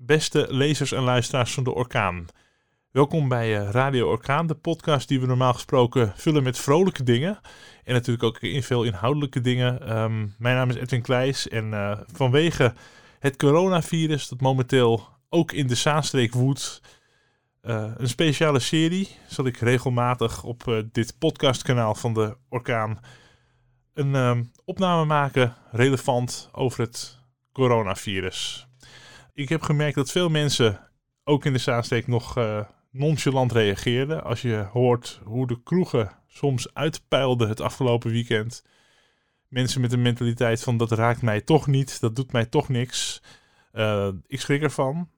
beste lezers en luisteraars van de Orkaan. Welkom bij eh, Radio Orkaan, de podcast die we normaal gesproken vullen met vrolijke dingen. En natuurlijk ook in veel inhoudelijke dingen. Ehm, mijn naam is Edwin Kleijs en uh, vanwege het coronavirus dat momenteel ook in de Zaanstreek woedt, uh, een speciale serie zal ik regelmatig op dit podcastkanaal van de Orkaan een ehm, opname maken relevant over het coronavirus. Ik heb gemerkt dat veel mensen, ook in de Zaansteek, nog uh, nonchalant reageerden. Als je hoort hoe de kroegen soms uitpeilden het afgelopen weekend. Mensen met een mentaliteit van dat raakt mij toch niet, dat doet mij toch niks. Uh, ik schrik ervan.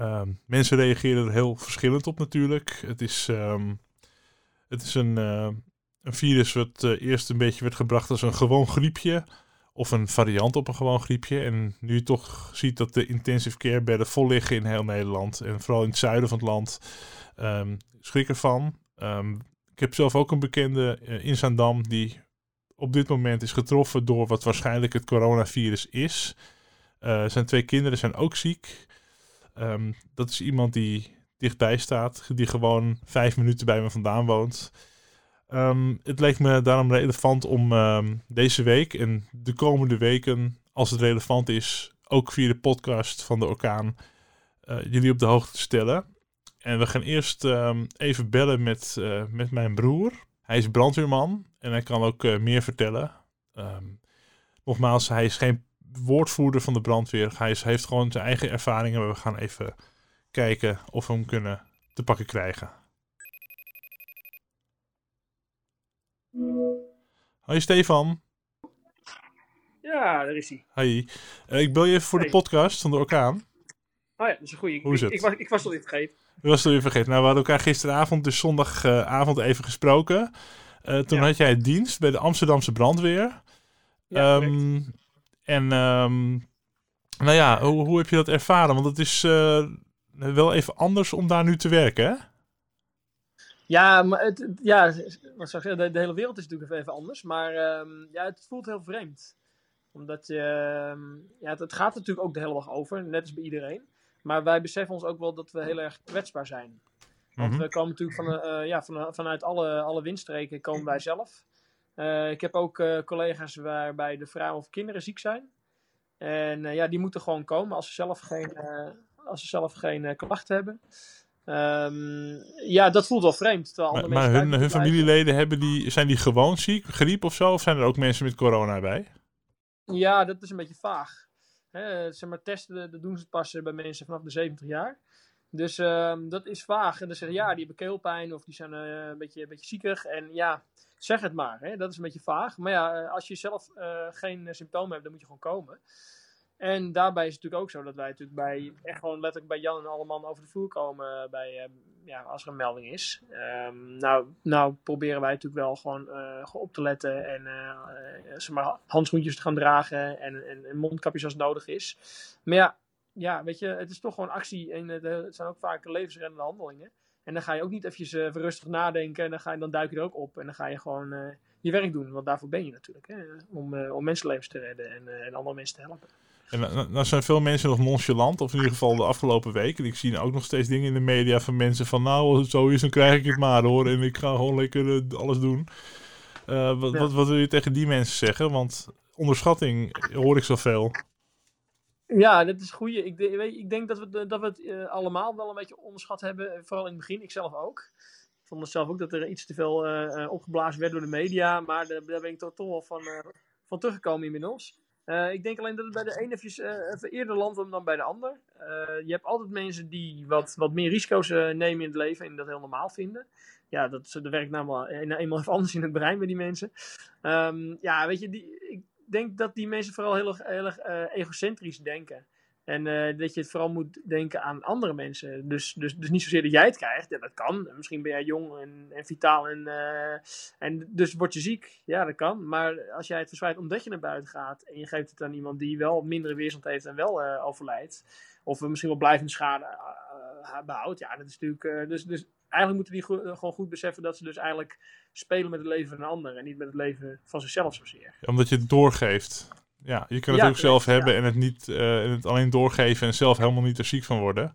Uh, mensen reageren er heel verschillend op natuurlijk. Het is, um, het is een, uh, een virus wat eerst een beetje werd gebracht als een gewoon griepje of een variant op een gewoon griepje. En nu toch ziet dat de intensive care bedden vol liggen in heel Nederland. En vooral in het zuiden van het land. Um, schrik ervan. Um, ik heb zelf ook een bekende uh, in Zaandam die op dit moment is getroffen door wat waarschijnlijk het coronavirus is. Uh, zijn twee kinderen zijn ook ziek. Um, dat is iemand die dichtbij staat, die gewoon vijf minuten bij me vandaan woont. Um, het leek me daarom relevant om um, deze week en de komende weken, als het relevant is, ook via de podcast van de orkaan, uh, jullie op de hoogte te stellen. En we gaan eerst um, even bellen met, uh, met mijn broer. Hij is brandweerman en hij kan ook uh, meer vertellen. nogmaals, hij is geen woordvoerder van de brandweer. Hij is, heeft gewoon zijn eigen ervaringen. We gaan even kijken of we hem kunnen te pakken krijgen. Hoi Stefan. Ja, daar is hij. Hoi. Uh, ik bel je even voor hey. de podcast van de Orkaan. Oh ja, dat is een goeie. Hoe is het? Ik, ik, was, ik was al even vergeten. Je was al even vergeten. Nou, we hadden elkaar gisteravond, dus zondagavond even gesproken. Uh, toen ja. had jij dienst bij de Amsterdamse brandweer. Ja, um, en um, nou ja, hoe, hoe, heb je dat ervaren? Want het is uh, wel even anders om daar nu te werken, hè? Ja, maar het, ja, wat zou ik zeggen, de, de, hele wereld is natuurlijk even anders. Maar um, ja, het voelt heel vreemd. Omdat je, um, ja, het, het, gaat natuurlijk ook de hele dag over, net als bij iedereen. Maar wij beseffen ons ook wel dat we heel erg kwetsbaar zijn. Want mm -hmm. we komen natuurlijk van, uh, ja, van, vanuit alle, alle windstreken komen wij zelf. Uh, ik heb ook uh, collega's waarbij de vrouwen of kinderen ziek zijn. En ja, die moeten gewoon komen als ze zelf geen, als ze zelf geen klachten hebben. Um, ja, dat voelt wel vreemd. Maar, maar hun, hun familieleden hebben die, zijn die gewoon ziek, griep of zo? Of zijn er ook mensen met corona bij? Ja, dat is een beetje vaag. He, zeg maar, testen dat doen ze pas bij mensen vanaf de 70 jaar. Dus um, dat is vaag. En dan zeggen ja, die hebben keelpijn of die zijn uh, een, beetje, een beetje ziekig. En ja, zeg het maar. Dat is een beetje vaag. Maar ja, als je zelf uh, geen symptomen hebt, dan moet je gewoon komen. En daarbij is het natuurlijk ook zo dat wij natuurlijk bij, echt gewoon letterlijk bij Jan en alle man over de vloer komen bij, uh, ja, als er een melding is. Um, nou, nou proberen wij natuurlijk wel gewoon uh, op te letten en uh, zeg maar, handschoentjes te gaan dragen en, en, mondkapjes als nodig is. Maar ja, ja, weet je, het is toch gewoon actie en het zijn ook vaak levensreddende handelingen. En dan ga je ook niet eventjes rustig nadenken en dan, ga je, dan duik je er ook op en dan ga je gewoon je werk doen. Want daarvoor ben je natuurlijk, hè, om, om mensenlevens te redden en, en andere mensen te helpen. En nou zijn veel mensen nog nonchalant, of in ieder geval de afgelopen weken. Ik zie ook nog steeds dingen in de media van mensen van... nou, als het zo is, dan krijg ik het maar hoor. En ik ga gewoon lekker uh, alles doen. Uh, wat, ja. wat, wat, wil je tegen die mensen zeggen? Want onderschatting hoor ik zoveel. Ja, dat is goed. Ik, ik denk dat we, dat we het uh, allemaal wel een beetje onderschat hebben. Vooral in het begin, ik zelf ook. Ik vond zelf ook dat er iets te veel opgeblazen werd door de media. Maar daar, daar ben ik toch, toch wel van, van teruggekomen inmiddels. Uh, ik denk alleen dat het bij de ene even, uh, even eerder landt dan bij de ander. Uh, je hebt altijd mensen die wat, wat meer risico's nemen in het leven en dat heel normaal vinden. Ja, dat, dat werkt namelijk eenmaal even anders in het brein bij die mensen. Um, ja, weet je, die, ik denk dat die mensen vooral heel erg, heel erg egocentrisch denken. En uh, dat je het vooral moet denken aan andere mensen. Dus, dus, dus niet zozeer dat jij het krijgt. Ja, dat kan. Misschien ben jij jong en, en vitaal en, uh, en dus word je ziek. Ja, dat kan. Maar als jij het verspreidt omdat je naar buiten gaat en je geeft het aan iemand die wel mindere weerstand heeft en wel uh, overlijdt. Of misschien wel blijvende schade behoudt. Ja, dat is natuurlijk. dus, dus eigenlijk moeten die gewoon goed beseffen dat ze dus eigenlijk spelen met het leven van een ander. En niet met het leven van zichzelf zozeer. Omdat je het doorgeeft. Ja, je kan het Ja, ook zelf hebben en het, niet, eh, en het alleen doorgeven en zelf helemaal niet er ziek van worden.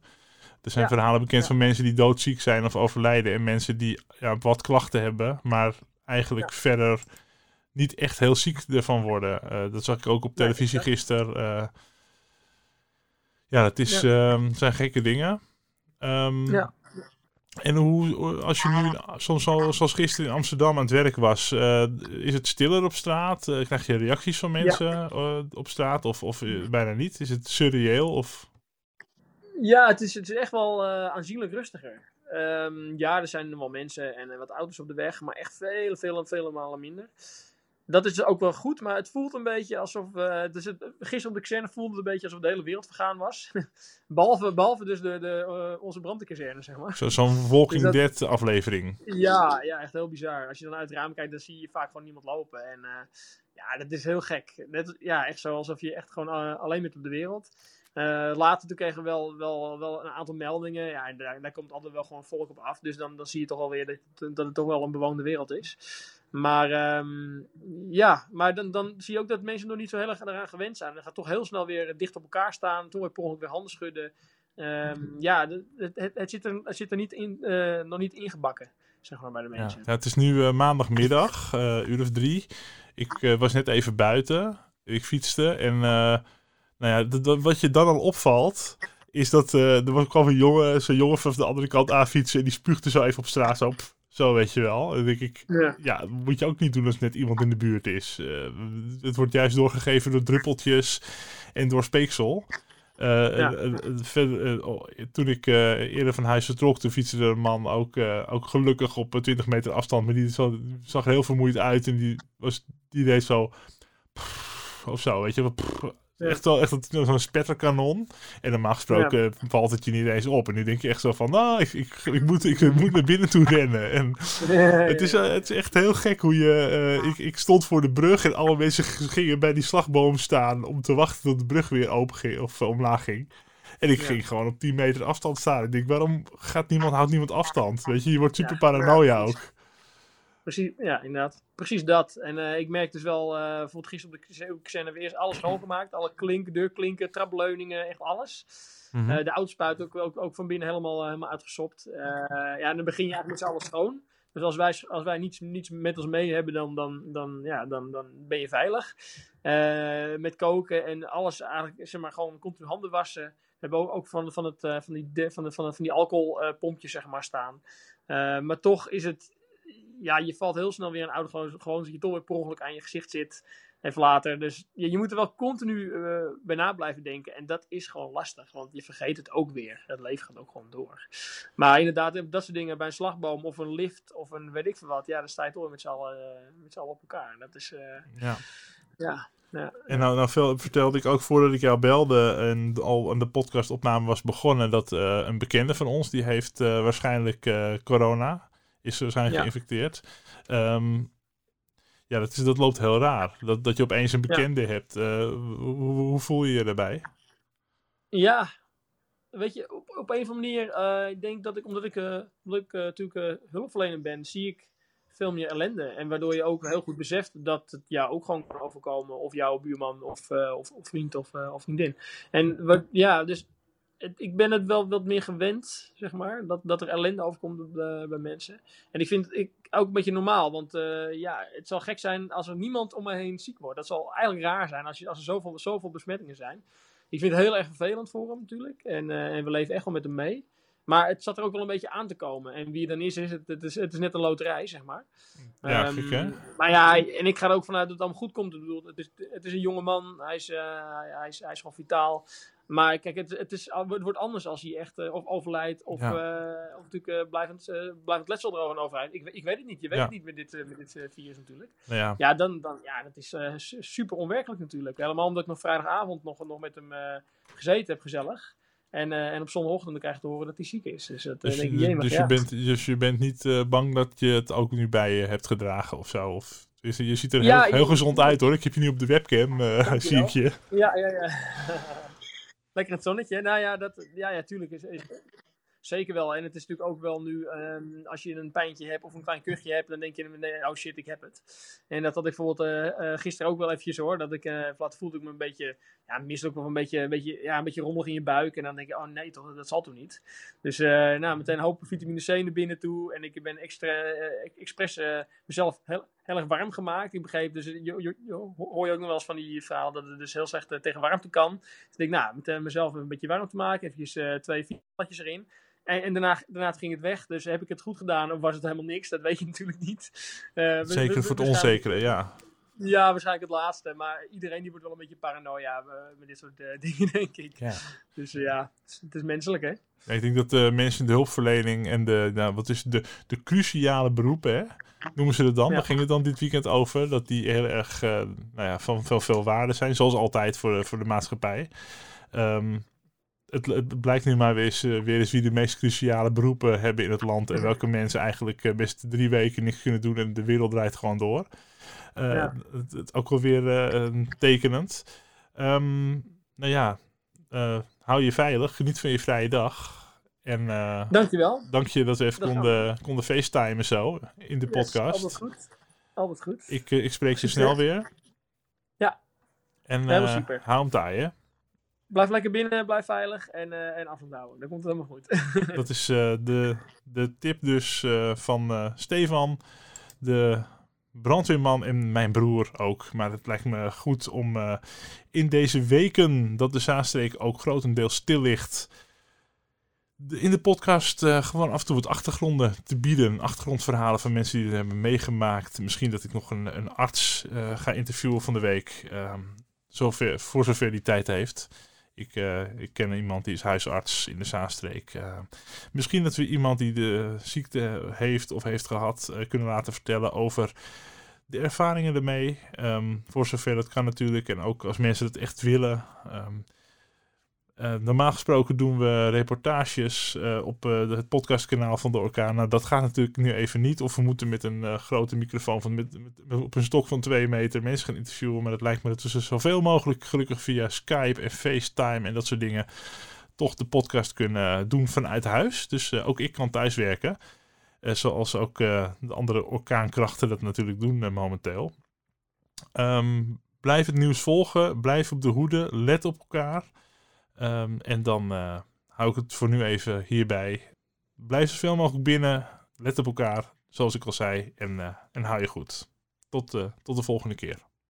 Er zijn Ja, verhalen bekend van mensen die doodziek zijn of overlijden. En mensen die ja, wat klachten hebben, maar eigenlijk verder niet echt heel ziek ervan worden. Eh, dat zag ik ook op televisie gisteren. eh. ja, het is, ehm, zijn gekke dingen. Ehm, Ja. En hoe, als je nu soms zo, zoals gisteren in Amsterdam aan het werk was, eh, is het stiller op straat? Eh, krijg je reacties van mensen eh, op straat of, of bijna niet? Is het surreëel? Of... Ja, het is, het is echt wel aanzienlijk rustiger. Ehm, ja, er zijn wel mensen en wat auto's op de weg, maar echt vele, vele, vele malen minder. Dat is ook wel goed, maar het voelt een beetje alsof. eh, dus het, gisteren op de kazerne voelde het een beetje alsof de hele wereld vergaan was. behalve, behalve dus de, de, eh, onze brandweerkazerne, zeg maar. Zo, Zo'n Walking Is dat- Dead aflevering. Ja, ja, echt heel bizar. Als je dan uit het raam kijkt, dan zie je vaak gewoon niemand lopen. En eh, ja, dat is heel gek. Net, ja, echt zo alsof je echt gewoon alleen bent op de wereld. Later toen kregen we wel, wel, wel een aantal meldingen. Ja, en daar, daar komt altijd wel gewoon volk op af. Dus dan, dan zie je toch wel weer dat, dat het toch wel een bewoonde wereld is. Maar ehm, ja, maar dan, dan zie je ook dat mensen nog niet zo heel erg eraan gewend zijn. Dan gaat toch heel snel weer dicht op elkaar staan. Toen weer per ongeluk weer handen schudden. Ehm, ja, de- het, het, het zit er, het zit er niet in, eh, nog niet ingebakken, zeg maar, bij de Ja. mensen. Ja, het is nu eh, maandagmiddag, eh uur of drie. Ik eh, was net even buiten. Ik fietste en eh, nou ja, wat je dan al opvalt, is dat eh, er was- kwam een jongen, zo'n jongen vanaf de andere kant aanfietsen en die spuugde zo even op straat zo, pff, zo weet je wel. Dan denk ik, Ja. moet je ook niet doen als net iemand in de buurt is. Eh, het wordt juist doorgegeven door druppeltjes en door speeksel. Eh, Ja. eh, verder, oh, toen ik eerder van huis vertrok, toen fietste een man ook, ook gelukkig op eh, 20 meter afstand. Maar die zag er heel vermoeid uit en die, was, die deed zo... Of zo, weet je wel. Echt wel echt zo'n spetterkanon. En normaal gesproken valt het je niet eens op. En nu denk je echt zo van, nou, ik, ik, ik, moet, ik moet naar binnen toe rennen. En het is, eh, het is echt heel gek hoe je... eh, ik, ik stond voor de brug en alle mensen gingen bij die slagboom staan... om te wachten tot de brug weer open ging of eh, omlaag ging. En ik ging gewoon op 10 meter afstand staan. Ik denk, waarom gaat niemand, houdt niemand afstand? Weet je, je wordt super paranoia ook. Precies. Ja, inderdaad. Precies dat. En eh, ik merk dus wel, eh bijvoorbeeld gisteren op de Xen hebben we eerst alles schoongemaakt. Alle klinken, deurklinken, trapleuningen, echt alles. Mhm. Eh, de autospuit ook, ook, ook van binnen helemaal, helemaal uitgesopt. Ja, en dan begin je eigenlijk met z'n allen schoon. Dus als wij, als wij niets, niets met ons mee hebben, dan, dan, dan, ja, dan, dan ben je veilig. Met koken en alles eigenlijk, zeg maar, gewoon continu handen wassen. We hebben ook, ook van, van, het, van, die, van, de, van, de- van die alcoholpompjes, zeg maar, staan. Maar toch is het, ja, je valt heel snel weer een oude gewoon, gewoon dat je toch weer per ongeluk aan je gezicht zit. Even later. Dus je, je moet er wel continu eh, bij na blijven denken. En dat is gewoon lastig, want je vergeet het ook weer. Het leven gaat ook gewoon door. Maar inderdaad, dat soort dingen bij een slagboom of een lift of een weet ik veel wat. Ja, dan sta je toch met z'n allen, eh, met z'n allen op elkaar. Dat is, eh, Ja. ja. ja. En nou, nou veel, vertelde ik ook voordat ik jou belde en al aan de podcastopname was begonnen dat eh, een bekende van ons, die heeft eh, waarschijnlijk eh, corona, is waarschijnlijk Ja. geïnfecteerd. Ehm, ja, dat, is, dat loopt heel raar. Dat, dat je opeens een bekende hebt. Eh, hoe, voel je je daarbij? Ja, weet je, op, op een of andere manier, eh, ik denk dat ik, omdat ik, eh, omdat ik eh, natuurlijk eh, hulpverlener ben, zie ik veel meer ellende. En waardoor je ook heel goed beseft dat het jou ook gewoon kan overkomen, of jouw buurman, of, eh, of, of vriend, of, eh, of vriendin. En wat, ja, dus het, ik ben het wel wat meer gewend, zeg maar, dat, dat er ellende overkomt bij, bij mensen. En ik vind het ik, ook een beetje normaal, want eh, ja, het zal gek zijn als er niemand om me heen ziek wordt. Dat zal eigenlijk raar zijn als, je, als er zoveel, zoveel besmettingen zijn. Ik vind het heel erg vervelend voor hem natuurlijk. En, eh, en we leven echt wel met hem mee. Maar het zat er ook wel een beetje aan te komen. En wie er dan is, is het, het, is, het is net een loterij, zeg maar. Ja, gek, hè? Maar ja, en ik ga er ook vanuit dat het allemaal goed komt. Ik bedoel, het, is, het is een jonge man. Hij is, eh, hij is, hij is gewoon vitaal. Maar kijk, het, het, is, het wordt anders als hij echt eh, of overlijdt. Of, Ja. eh, of natuurlijk eh, blijvend, blijvend letsel erover overlijdt. Ik, ik weet het niet. Je weet Ja. het niet met dit, met dit virus natuurlijk. Nou ja, Ja, dan, dan, ja dat is su- super onwerkelijk natuurlijk. Helemaal omdat ik nog vrijdagavond nog, nog met hem gezeten heb, gezellig. En, en op zondagochtend dan krijg je te horen dat hij ziek is. Dus, dat, dus, denk ik, dus, jemig, dus je bent, dus je bent niet bang dat je het ook nu bij je hebt gedragen of zo? Of, je ziet er heel, heel gezond uit hoor. Ik heb je nu op de webcam, zie ik je. Ja, ja, ja. Lekker het zonnetje. Nou ja, dat, ja, ja tuurlijk. Is, zeker wel. En het is natuurlijk ook wel nu, ehm, als je een pijntje hebt of een klein kuchje hebt, dan denk je, nee, oh shit, ik heb het. En dat had ik bijvoorbeeld uh, gisteren ook wel eventjes hoor, dat ik, uh, voelde ik me een beetje, ja, ook wel een beetje, een beetje, ja, een beetje rommelig in je buik. En dan denk je, oh nee toch, dat zal toch niet. Dus nou, meteen een hoop vitamine C naar binnen toe. En ik ben extra, expres mezelf heel, heel erg warm gemaakt. Ik begreep, dus je, je, je, hoor je ook nog wel eens van die verhaal dat het dus heel slecht tegen warmte kan. Dus ik denk, nou, met mezelf een beetje warm te maken, even twee, vier erin. En, en, daarna, daarna ging het weg. Dus heb ik het goed gedaan of was het helemaal niks? Dat weet je natuurlijk niet. Zeker voor het onzekere, ja. Ja, waarschijnlijk het laatste. Maar iedereen die wordt wel een beetje paranoia uh, met dit soort uh, dingen, denk ik. Ja. Dus ja, het is, menselijk, hè? Ja, ik denk dat de mensen in de hulpverlening en de, nou, wat is de, de cruciale beroepen, hè? noemen ze het dan? Ja. Daar ging het dan dit weekend over. Dat die heel erg nou ja, van veel, veel waarde zijn, zoals altijd voor, voor de maatschappij. Um, het, het, blijkt nu maar weer eens, weer eens wie de meest cruciale beroepen hebben in het land. En welke mensen eigenlijk best drie weken niks kunnen doen en de wereld draait gewoon door. Uh, ja. het, het, ook wel weer tekenend. Um, nou ja, hou je veilig, geniet van je vrije dag. En Dankjewel. dank je dat we even konden, konden facetimen zo in de yes, podcast. Altijd goed. Altijd goed. Ik, ik spreek je snel weer. Ja. En super. hou hem taai, hè? Blijf lekker binnen, blijf veilig en, uh, en afstand houden. Dan komt het helemaal goed. dat is uh, de, de tip dus uh, van Stefan, de brandweerman en mijn broer ook. Maar het lijkt me goed om in deze weken dat de Zaanstreek ook grotendeels stil ligt... in de podcast gewoon af en toe wat achtergronden te bieden. Achtergrondverhalen van mensen die het hebben meegemaakt. Misschien dat ik nog een, een arts ga interviewen van de week. Ehm, zover, voor zover die tijd heeft. Ik, uh, ik ken iemand die is huisarts in de Zaanstreek. Uh, misschien dat we iemand die de ziekte heeft of heeft gehad uh, kunnen laten vertellen over de ervaringen ermee. Um, voor zover dat kan natuurlijk. En ook als mensen het echt willen. Um, uh, normaal gesproken doen we reportages uh, op uh, het podcastkanaal van de Orkaan. Nou, dat gaat natuurlijk nu even niet. Of we moeten met een grote microfoon van, met, met, op een stok van twee meter mensen gaan interviewen. Maar het lijkt me dat we zoveel mogelijk, gelukkig via Skype en FaceTime en dat soort dingen, toch de podcast kunnen doen vanuit huis. Dus ook ik kan thuiswerken. zoals ook de andere orkaankrachten dat natuurlijk doen momenteel. Um, blijf het nieuws volgen. Blijf op de hoede. Let op elkaar. Um, en dan uh, hou ik het voor nu even hierbij. Blijf zoveel mogelijk binnen. Let op elkaar, zoals ik al zei. En, uh, en hou je goed. Tot, uh, tot de volgende keer.